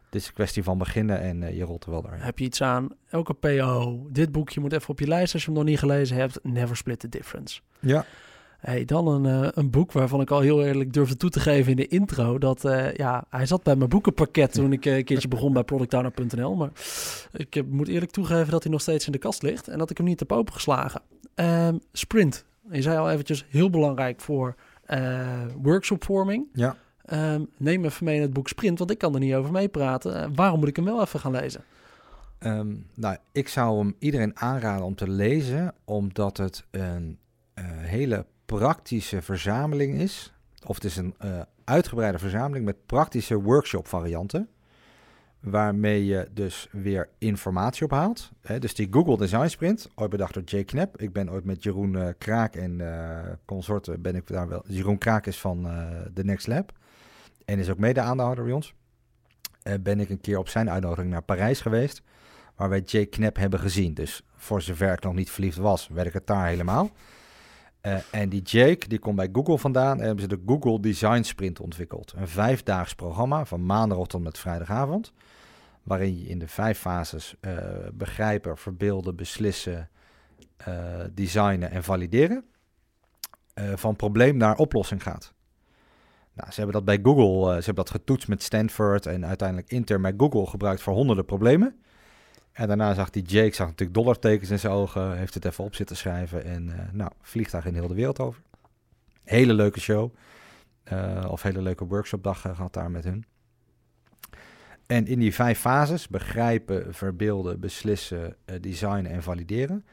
Het is een kwestie van beginnen en eh, je rolt er wel doorheen. Heb je iets aan? Elke PO. Dit boekje moet even op je lijst als je hem nog niet gelezen hebt. Never Split the Difference. Ja, Hey, dan een, eh, een boek waarvan ik al heel eerlijk durfde toe te geven in de intro. Dat, eh, ja, hij zat bij mijn boekenpakket toen ik eh, een keertje begon bij productowner.nl. Maar ik moet eerlijk toegeven dat hij nog steeds in de kast ligt. En dat ik hem niet heb opengeslagen. Ehm, sprint. Je zei al eventjes heel belangrijk voor workshopvorming. ja. Ehm, neem even mee in het boek Sprint, want ik kan er niet over meepraten. Waarom moet ik hem wel even gaan lezen? Ehm, nou, ik zou hem iedereen aanraden om te lezen, omdat het een hele praktische verzameling is. Of het is een eh, uitgebreide verzameling met praktische workshop varianten. Waarmee je dus weer informatie ophaalt. Hè, dus die Google Design Sprint, ooit bedacht door Jay Knapp. Ik ben ooit met Jeroen eh, Kraak en eh, consorten ben ik daar wel. Jeroen Kraak is van The Next Lab. En is ook mede aandeelhouder bij ons. Ben ik een keer op zijn uitnodiging naar Parijs geweest. Waar wij Jay Knapp hebben gezien. Dus voor zover ik nog niet verliefd was, werd ik het daar helemaal. Eh, en die Jake, die komt bij Google vandaan. En hebben ze de Google Design Sprint ontwikkeld. Een vijfdaags programma van maandag tot met vrijdagavond. Waarin je in de vijf fases eh, begrijpen, verbeelden, beslissen, eh, designen en valideren. eh, van probleem naar oplossing gaat. Nou, ze hebben dat bij Google, ze hebben dat getoetst met Stanford en uiteindelijk intern bij Google gebruikt voor honderden problemen. En daarna zag die Jake zag natuurlijk dollartekens in zijn ogen. Heeft het even op zitten schrijven. En uh, nou, vliegtuig in heel de wereld over. Hele leuke show. Uh, of hele leuke workshopdag gehad daar met hun. En in die vijf fases, begrijpen, verbeelden, beslissen, uh, designen en valideren.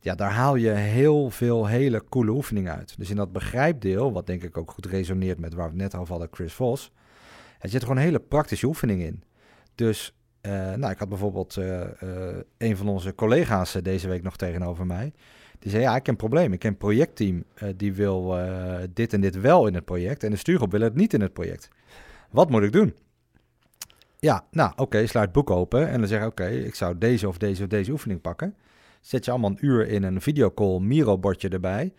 Ja, daar haal je heel veel hele coole oefeningen uit. Dus in dat begrijpdeel, wat denk ik ook goed resoneert met waar we het net over hadden, Chris Vos. Er zit gewoon hele praktische oefening in. Dus uh, nou, ik had bijvoorbeeld uh, uh, een van onze collega's deze week nog tegenover mij. Die zei, ja, ik heb een probleem. Ik heb een projectteam die wil dit en dit wel in het project. En de stuurgroep wil het niet in het project. Wat moet ik doen? Ja, nou, oké, okay, sluit boek open. En dan zeg ik, oké, ik zou deze of deze of deze oefening pakken. Zet je allemaal een uur in een videocall, Miro-bordje erbij.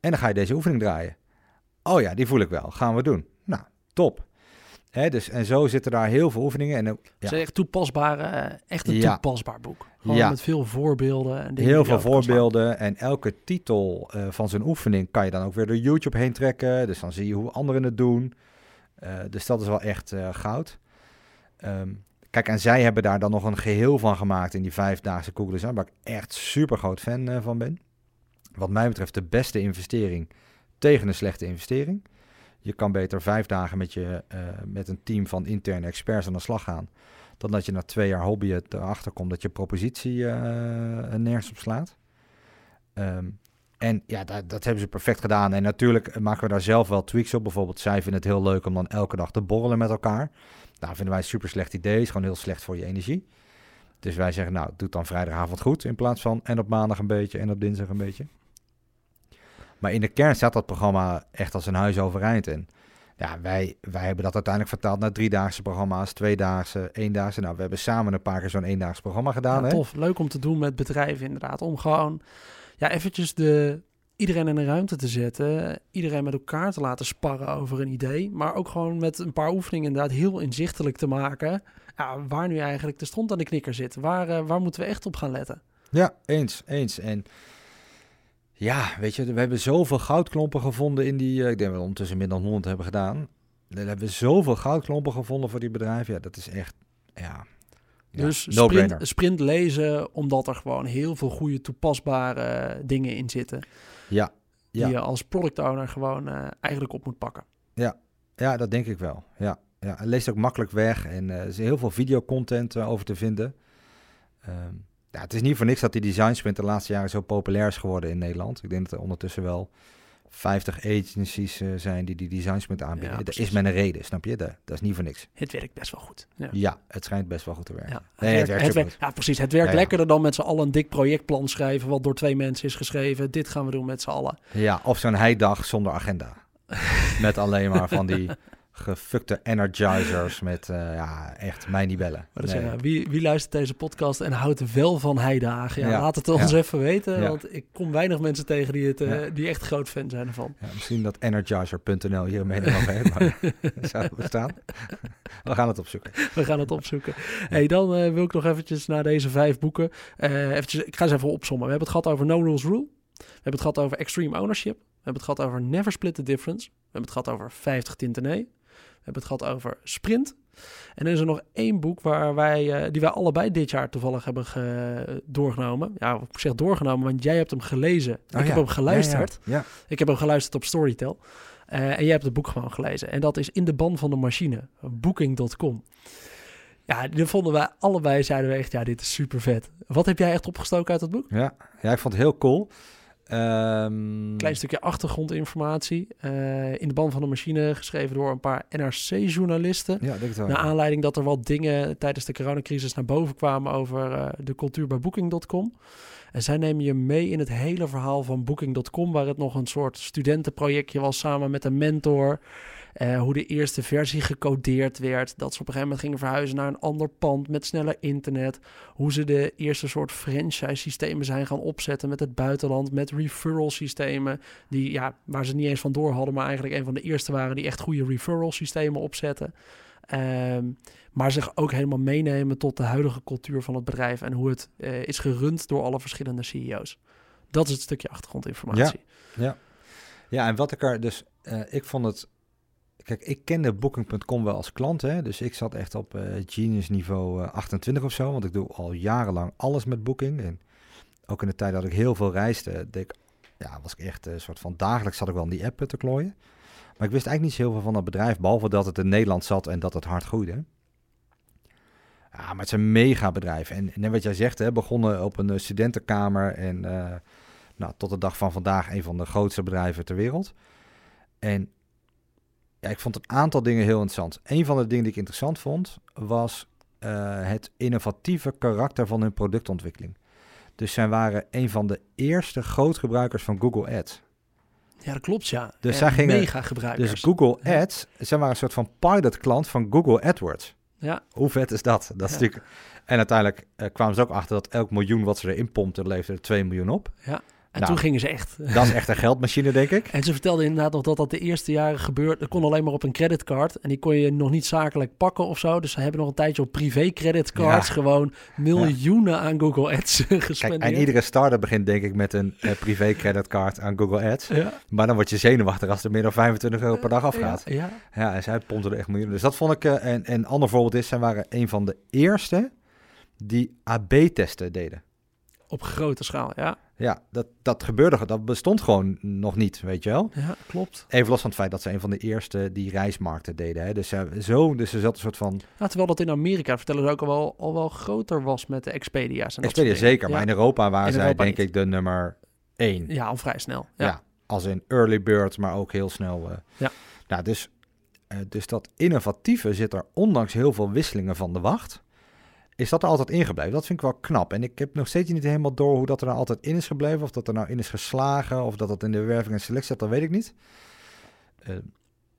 En dan ga je deze oefening draaien. Oh ja, die voel ik wel. Gaan we doen. Nou, top. Hè, dus, en zo zitten daar heel veel oefeningen. En, ja. Het is echt toepasbare, echt een ja. toepasbaar boek. Gewoon ja. met veel voorbeelden. En heel veel voorbeelden. En elke titel uh, van zijn oefening kan je dan ook weer door YouTube heen trekken. Dus dan zie je hoe anderen het doen. Uh, dus dat is wel echt uh, goud. Um, kijk, en zij hebben daar dan nog een geheel van gemaakt in die vijfdaagse Google Design, waar ik echt super groot fan van ben. Wat mij betreft de beste investering tegen een slechte investering. Je kan beter vijf dagen met, je, uh, met een team van interne experts aan de slag gaan. Dan dat je na twee jaar hobby erachter komt dat je propositie uh, nergens op slaat. Um, en ja, dat, dat, hebben ze perfect gedaan. En natuurlijk maken we daar zelf wel tweaks op. Bijvoorbeeld, zij vinden het heel leuk om dan elke dag te borrelen met elkaar. Nou, vinden wij een super slecht idee. Is gewoon heel slecht voor je energie. Dus wij zeggen, nou, doe het dan vrijdagavond goed. In plaats van en op maandag een beetje en op dinsdag een beetje. Maar in de kern staat dat programma echt als een huis overeind. En ja, wij, wij hebben dat uiteindelijk vertaald naar driedaagse programma's, tweedaagse, eendaagse. Nou, we hebben samen een paar keer zo'n eendaags programma gedaan. Ja, tof, leuk om te doen met bedrijven inderdaad. Om gewoon ja, eventjes de, iedereen in een ruimte te zetten. Iedereen met elkaar te laten sparren over een idee. Maar ook gewoon met een paar oefeningen inderdaad heel inzichtelijk te maken. Ja, waar nu eigenlijk de stront aan de knikker zit. Waar, uh, waar moeten we echt op gaan letten? Ja, eens, eens. En ja, weet je, we hebben zoveel goudklompen gevonden in die... Uh, ik denk dat we ondertussen meer dan 100 hebben gedaan. We hebben zoveel goudklompen gevonden voor die bedrijven. Ja, dat is echt... Ja, ja, dus sprint, sprint, lezen, omdat er gewoon heel veel goede toepasbare dingen in zitten. Ja. Die je als product owner gewoon uh, eigenlijk op moet pakken. Ja. ja, dat denk ik wel. Ja, ja. Het leest ook makkelijk weg en uh, er is heel veel videocontent uh, over te vinden. Um, ja, het is niet voor niks dat die design sprint de laatste jaren zo populair is geworden in Nederland. Ik denk dat er ondertussen wel 50 agencies uh, zijn die die designs moeten aanbieden. Ja, dat is met een reden, snap je? Dat, dat, is niet voor niks. Het werkt best wel goed. Ja, ja het schijnt best wel goed te werken. Ja, het nee, werkt, het werkt, ja precies. Het werkt lekkerder dan met z'n allen een dik projectplan schrijven... wat door twee mensen is geschreven. Dit gaan we doen met z'n allen. Ja, of zo'n heidag zonder agenda. met alleen maar van die gefukte energizers met uh, ja, echt mij niet bellen. Maar nee. zeggen, wie, wie luistert deze podcast en houdt wel van heidagen? Ja, ja laat het ons ja. even weten, want ik kom weinig mensen tegen die, het, uh, die echt groot fan zijn ervan. misschien dat energizer.nl hier een mening over heeft, maar zou bestaan? We gaan het opzoeken. We gaan het opzoeken. Hey, dan uh, wil ik nog eventjes naar deze vijf boeken. eventjes, ik ga ze even opzommen. We hebben het gehad over No Rules Rule. We hebben het gehad over Extreme Ownership. We hebben het gehad over Never Split the Difference. We hebben het gehad over 50 tinten nee. We hebben het gehad over sprint. En er is er nog één boek waar wij, uh, die wij allebei dit jaar toevallig hebben ge, doorgenomen. Ja, ik zeg doorgenomen, want jij hebt hem gelezen. Oh, ik ja. heb hem geluisterd. Ja, ja, ik heb hem geluisterd op Storytel. Uh, en jij hebt het boek gewoon gelezen. En dat is In de ban van de machine, booking.com. Ja, die vonden wij allebei, zeiden we echt, ja, dit is super vet. Wat heb jij echt opgestoken uit het boek? Ja, ja ik vond het heel cool. Um... Klein stukje achtergrondinformatie. Uh, in de band van de machine, geschreven door een paar NRC-journalisten. Ja, denk wel, Naar aanleiding dat er wat dingen tijdens de coronacrisis naar boven kwamen over uh, de cultuur bij Booking.com. En zij nemen je mee in het hele verhaal van Booking.com, waar het nog een soort studentenprojectje was samen met een mentor. Uh, hoe de eerste versie gecodeerd werd. Dat ze op een gegeven moment gingen verhuizen naar een ander pand met sneller internet. Hoe ze de eerste soort franchise systemen zijn gaan opzetten met het buitenland. Met referral systemen. Die, ja, waar ze niet eens van door hadden. Maar eigenlijk een van de eerste waren die echt goede referral systemen opzetten. Um, maar zich ook helemaal meenemen tot de huidige cultuur van het bedrijf. En hoe het uh, is gerund door alle verschillende CEO's. Dat is het stukje achtergrondinformatie. Ja, ja. ja en wat ik er dus... Uh, ik vond het kijk, ik kende Booking.com wel als klant, hè, dus ik zat echt op eh, genius niveau eh, 28 of zo, want ik doe al jarenlang alles met Booking. En ook in de tijd dat ik heel veel reisde, ik, ja, was ik echt een soort van dagelijks zat ik wel in die app eh, te klooien. Maar ik wist eigenlijk niet zo heel veel van dat bedrijf, behalve dat het in Nederland zat en dat het hard groeide. Ja, maar het is een mega bedrijf. En net wat jij zegt, hè, begonnen op een eh, studentenkamer en eh, nou, tot de dag van vandaag een van de grootste bedrijven ter wereld. En ja, ik vond een aantal dingen heel interessant. Een van de dingen die ik interessant vond, was eh, het innovatieve karakter van hun productontwikkeling. Dus zij waren een van de eerste grootgebruikers van Google Ads. Ja, dat klopt, ja. Dus En zij gingen- mega gebruikers. Dus Google Ja. Ads, zij waren een soort van pilot klant van Google AdWords. Ja, Hoe vet is dat? dat is Ja. natuurlijk... En uiteindelijk eh, kwamen ze ook achter dat elk miljoen wat ze erin pompten, leverde er 2 miljoen op. en Nou. toen gingen ze echt. Dat is echt een geldmachine, denk ik. En ze vertelde inderdaad nog dat dat de eerste jaren gebeurde. Dat kon alleen maar op een creditcard. En die kon je nog niet zakelijk pakken of zo. Dus ze hebben nog een tijdje op privé creditcards Ja. gewoon miljoenen aan Google Ads Kijk, gespendeerd. en iedere starter begint denk ik met een eh, privé creditcard aan Google Ads. ja. Maar dan word je zenuwachtig als er meer dan 25 euro per dag afgaat. Ja, ja. En zij pompten er echt miljoenen. Dus dat vond ik... eh, en, en een ander voorbeeld is, zij waren een van de eerste die AB-testen deden. Op grote schaal, ja. Ja, dat, dat gebeurde, dat bestond gewoon nog niet, weet je wel. Ja, klopt. Even los van het feit dat ze een van de eerste die reismarkten deden. Hè. Dus, ja, zo, dus er zat een soort van... Ja, terwijl dat in Amerika, vertellen ze ook al wel, al wel groter was met de Expedia's. En Expedia zeker, maar in Europa waren In zij Europa denk niet. ik de nummer één. Ja, ja, al vrij snel. Ja. Ja. als in early bird, maar ook heel snel. eh. Ja. Nou, dus, eh, dus dat innovatieve zit er, ondanks heel veel wisselingen van de wacht, is dat er altijd ingebleven. Dat vind ik wel knap. En ik heb nog steeds niet helemaal door hoe dat er nou altijd in is gebleven. Of dat er nou in is geslagen, of dat dat in de werving en selectie zat, dat weet ik niet. Eh,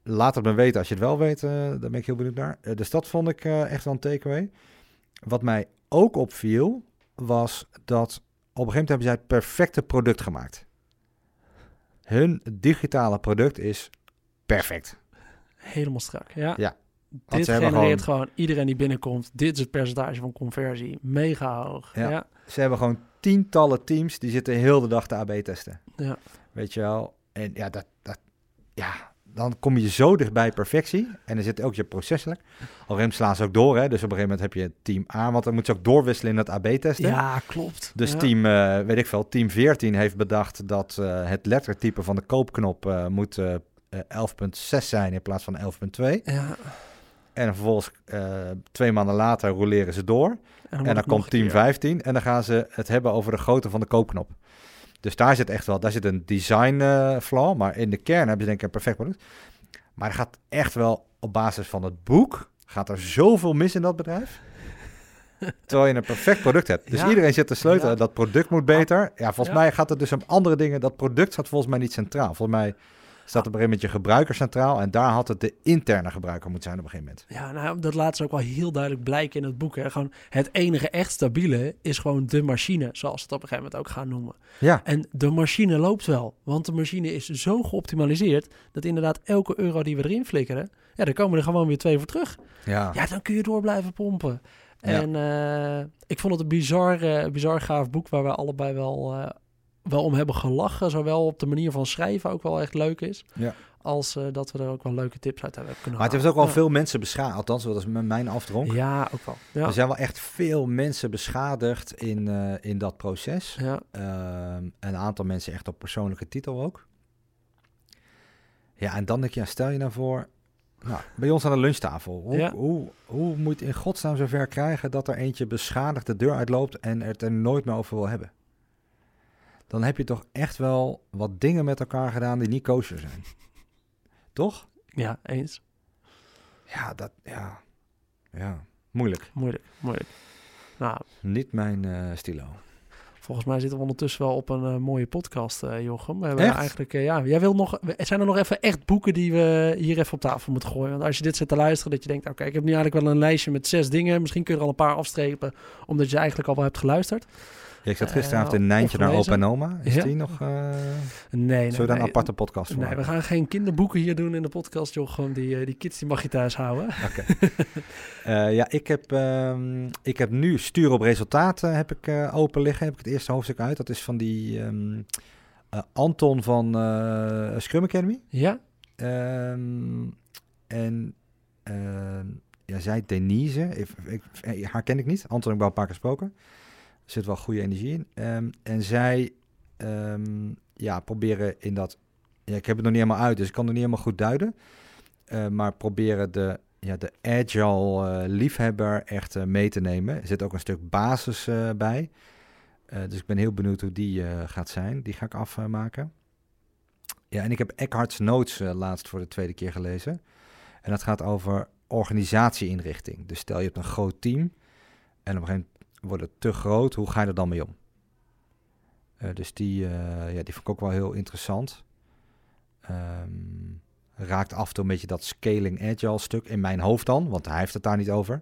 laat het me weten als je het wel weet. eh, daar ben ik heel benieuwd naar. Eh, dus dat vond ik echt wel een takeaway. Wat mij ook opviel, was dat op een gegeven moment hebben zij het perfecte product gemaakt. Hun digitale product is perfect. Helemaal strak. Ja. Ja, Dit genereert gewoon- gewoon... iedereen die binnenkomt. Dit is het percentage van conversie. Mega hoog. Ja. Ja. Ze hebben gewoon tientallen teams die zitten heel de dag te AB testen. Ja. Weet je wel? En ja, dat, dat, ja, dan kom je zo dichtbij perfectie. En dan zit ook je proceselijk. Al rem slaan ze ook door, hè? Dus op een gegeven moment heb je team A, want dan moet ze ook doorwisselen in het AB testen. Ja, klopt. Dus ja. team, eh, weet ik veel, team 14 heeft bedacht dat eh, het lettertype van de koopknop eh, moet eh, eh, 11.6 zijn in plaats van 11.2. Ja. En vervolgens eh, twee maanden later roleren ze door. En dan, En het komt team keer. 15 en dan gaan ze het hebben over de grootte van de koopknop. Dus daar zit echt wel, daar zit een design eh, flaw, maar in de kern hebben ze denk ik een perfect product. Maar er gaat echt wel op basis van het boek, gaat er zoveel mis in dat bedrijf. Terwijl je een perfect product hebt. Dus Ja. iedereen zit te sleutelen, Ja. dat product moet beter. Ja, volgens Ja. mij gaat het dus om andere dingen. Dat product staat volgens mij niet centraal. Volgens mij staat op een gegeven moment je gebruiker centraal. En daar had het de interne gebruiker moeten zijn op een gegeven moment. Ja, nou, dat laat ze ook wel heel duidelijk blijken in het boek. Hè. Gewoon het enige echt stabiele is gewoon de machine, zoals ze het op een gegeven moment ook gaan noemen. Ja, En de machine loopt wel, want de machine is zo geoptimaliseerd dat inderdaad elke euro die we erin flikkeren, ja, daar komen er gewoon weer twee voor terug. ja. Ja, dan kun je door blijven pompen. Ja. En eh, ik vond het een bizar, bizar gaaf boek waar we allebei wel, eh, wel om hebben gelachen. Zowel op de manier van schrijven ook wel echt leuk is. Ja. Als eh, dat we er ook wel leuke tips uit hebben kunnen Maar het heeft ook wel veel mensen beschadigd. Althans, dat is mijn afdronk. Ja. ook wel. Ja. Er zijn wel echt veel mensen beschadigd in, eh, in dat proces. ja. Ehm, een aantal mensen echt op persoonlijke titel ook. Ja, en dan denk je, ja, stel je nou voor... Nou, bij ons aan de lunchtafel. Hoe, Ja. hoe, hoe moet je in godsnaam zover krijgen dat er eentje beschadigd de deur uitloopt en het er nooit meer over wil hebben? Dan heb je toch echt wel wat dingen met elkaar gedaan die niet kosher zijn. Toch? ja, eens. Ja, dat, ja, ja, moeilijk. Moeilijk, moeilijk. Nou, Niet mijn eh, stilo. volgens mij zitten we ondertussen wel op een eh, mooie podcast, eh, Jochem. We hebben eigenlijk, ja, jij wil nog, zijn er nog even echt boeken die we hier even op tafel moeten gooien? Want als je dit zit te luisteren, dat je denkt, oké, ik heb nu eigenlijk wel een lijstje met zes dingen. Misschien kun je er al een paar afstrepen, omdat je eigenlijk al wel hebt geluisterd. Ja, ik zat Eh, gisteravond in Nijntje naar opa en oma. Is Ja. die nog... eh Nee, nee, Zullen we een aparte podcast voor Nee, we gaan geen kinderboeken hier doen in de podcast, Jochem. Die, eh, die kids die mag je thuis houden. Oké. Eh, ja, ik heb, ehm, ik heb nu Stuur op Resultaten heb ik, open liggen. Heb ik het eerste hoofdstuk uit. Dat is van die ehm, eh, Anton van eh, Scrum Academy. Ja? Ehm, en ehm, ja, zij, Denise, ik, ik, haar ken ik niet. Anton heb ik wel een paar keer gesproken. Er zit wel goede energie in. Ehm, en zij ehm, ja, proberen in dat... Ja, ik heb het nog niet helemaal uit, dus ik kan het niet helemaal goed duiden. Eh, maar proberen de, ja, de agile eh, liefhebber echt eh, mee te nemen. Er zit ook een stuk basis eh, bij. Dus ik ben heel benieuwd hoe die gaat zijn. Die ga ik afmaken. ja, en ik heb Eckhart's Notes laatst voor de tweede keer gelezen. En dat gaat over organisatieinrichting. Dus stel je hebt een groot team en op een gegeven moment wordt het te groot. Hoe ga je er dan mee om? Eh, dus die, eh, ja, die vond ik ook wel heel interessant. Ehm, raakt af en toe een beetje dat scaling agile stuk in mijn hoofd dan, want hij heeft het daar niet over.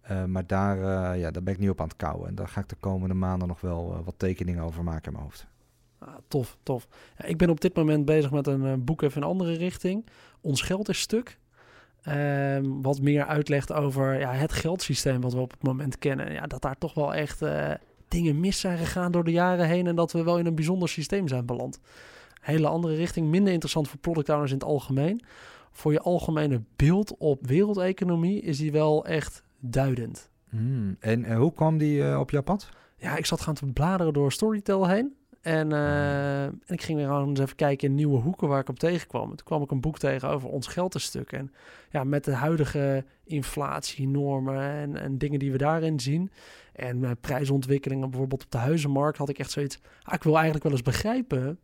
Eh, maar daar, ja, daar ben ik nu op aan het kouwen. En daar ga ik de komende maanden nog wel wat tekeningen over maken in mijn hoofd. Ah, tof, tof. Ja, ik ben op dit moment bezig met een boek even in een andere richting. Ons geld is stuk. Ehm, wat meer uitlegt over ja, het geldsysteem wat we op het moment kennen. Ja, dat daar toch wel echt eh, dingen mis zijn gegaan door de jaren heen. En dat we wel in een bijzonder systeem zijn beland. Hele andere richting. Minder interessant voor product owners in het algemeen. Voor je algemene beeld op wereldeconomie is die wel echt duidend. Hmm, En eh, hoe kwam die eh, op jouw pad? Ja, ik zat gaan te bladeren door Storytel heen. En, eh, en ik ging weer gewoon eens even kijken in nieuwe hoeken waar ik op tegenkwam. En toen kwam ik een boek tegen over ons geld een stuk. En ja, met de huidige inflatienormen en, en dingen die we daarin zien. En eh, prijsontwikkelingen bijvoorbeeld op de huizenmarkt had ik echt zoiets. Ah, ik wil eigenlijk wel eens begrijpen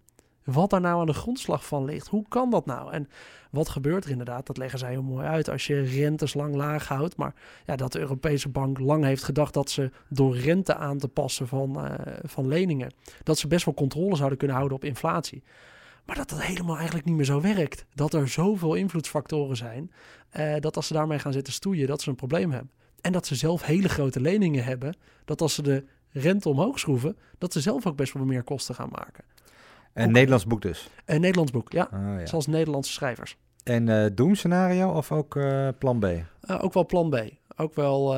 wat daar nou aan de grondslag van ligt. Hoe kan dat nou? En wat gebeurt er inderdaad? Dat leggen zij heel mooi uit als je rentes lang laag houdt. Maar ja, dat de Europese bank lang heeft gedacht dat ze door rente aan te passen van, eh, van leningen, dat ze best wel controle zouden kunnen houden op inflatie. Maar dat dat helemaal eigenlijk niet meer zo werkt. Dat er zoveel invloedsfactoren zijn, eh, dat als ze daarmee gaan zitten stoeien, dat ze een probleem hebben. En dat ze zelf hele grote leningen hebben, dat als ze de rente omhoog schroeven, dat ze zelf ook best wel meer kosten gaan maken. Een Nederlands boek dus. Een Nederlands boek, ja. Ah, ja. Zoals Nederlandse schrijvers. En eh doemscenario of ook eh, plan B? Eh, ook wel plan B. Ook wel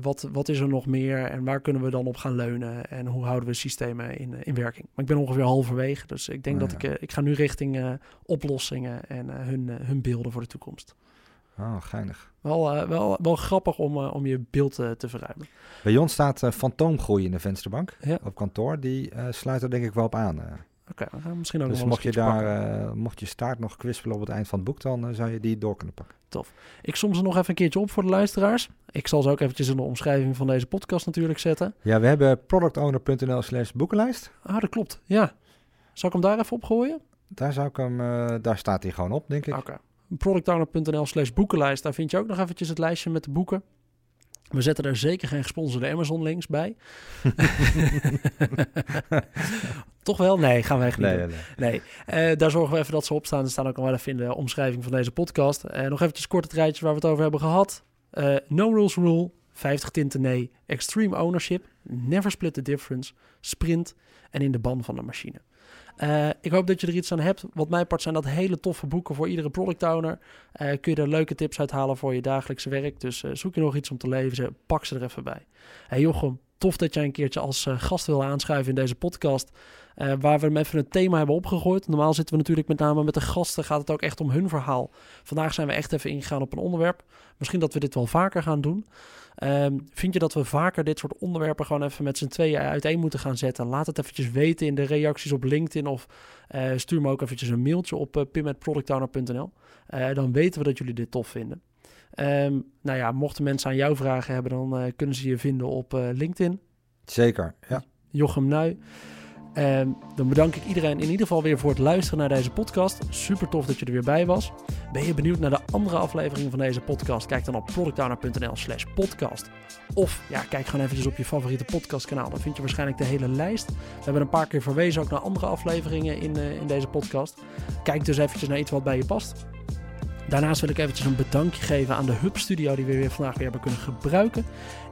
wat, wat is er nog meer en waar kunnen we dan op gaan leunen en hoe houden we systemen in, in werking. Maar ik ben ongeveer halverwege, dus ik denk Ah, dat ja. ik, ik ga nu richting oplossingen en hun, hun beelden voor de toekomst. Oh, geinig. Wel, wel, wel grappig om, om je beeld te verruimen. Bij ons staat fantoomgroei in de vensterbank Ja. op kantoor. Die sluit er denk ik wel op aan. Oké, we misschien ook dus nog mocht je, daar, eh, mocht je staart nog kwispelen op het eind van het boek, dan eh, zou je die door kunnen pakken. Ik som ze nog even een keertje op voor de luisteraars. Ik zal ze ook eventjes in de omschrijving van deze podcast natuurlijk zetten. Ja, we hebben productowner.nl slash boekenlijst. Ah, dat klopt. Ja. Zal ik hem daar even opgooien? Daar, zou ik hem, eh, daar staat hij gewoon op, denk ik. Oké. Productowner.nl slash boekenlijst. Daar vind je ook nog eventjes het lijstje met de boeken. We zetten er zeker geen gesponsorde Amazon links bij. Toch wel? Nee, gaan we echt niet Nee, doen. nee, eh, daar zorgen we even dat ze opstaan. Ze staan ook al wel even in de omschrijving van deze podcast. Eh, nog eventjes kort het rijtje waar we het over hebben gehad. Eh, no Rules Rule, 50 tinten nee, Extreme Ownership, Never Split the Difference, Sprint en In de ban van de machine. Eh, ik hoop dat je er iets aan hebt. Wat mij part zijn dat hele toffe boeken voor iedere product owner. Eh, kun je er leuke tips uithalen voor je dagelijkse werk. Dus eh, zoek je nog iets om te lezen, pak ze er even bij. Hey Jochem, tof dat jij een keertje als eh, gast wil aanschuiven in deze podcast. eh, waar we hem even een thema hebben opgegooid. Normaal zitten we natuurlijk met name met de gasten. Gaat het ook echt om hun verhaal. Vandaag zijn we echt even ingegaan op een onderwerp. Misschien dat we dit wel vaker gaan doen. Ehm, vind je dat we vaker dit soort onderwerpen gewoon even met z'n tweeën uiteen moeten gaan zetten? Laat het eventjes weten in de reacties op LinkedIn of eh, stuur me ook eventjes een mailtje op uh, dan weten we dat jullie dit tof vinden. Ehm, nou ja, mochten mensen aan jou vragen hebben, dan eh, kunnen ze je vinden op eh, LinkedIn. Zeker, ja. Jochem Nui. Ehm, dan bedank ik iedereen in ieder geval weer voor het luisteren naar deze podcast. Super tof dat je er weer bij was. Ben je benieuwd naar de andere afleveringen van deze podcast? Kijk dan op productowner.nl slash podcast. Of ja, kijk gewoon eventjes op je favoriete podcastkanaal. Dan vind je waarschijnlijk de hele lijst. We hebben een paar keer verwezen ook naar andere afleveringen in, uh, in deze podcast. Kijk dus eventjes naar iets wat bij je past. Daarnaast wil ik eventjes een bedankje geven aan de Hub Studio die we weer vandaag weer hebben kunnen gebruiken.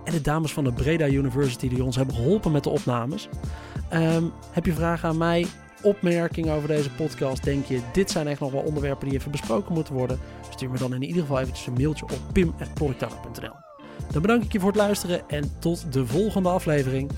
En de dames van de Breda University die ons hebben geholpen met de opnames. Um, heb je vragen aan mij, opmerkingen over deze podcast? Denk je, dit zijn echt nog wel onderwerpen die even besproken moeten worden? Stuur me dan in ieder geval eventjes een mailtje op pim.productowner.nl Dan bedank ik je voor het luisteren en tot de volgende aflevering.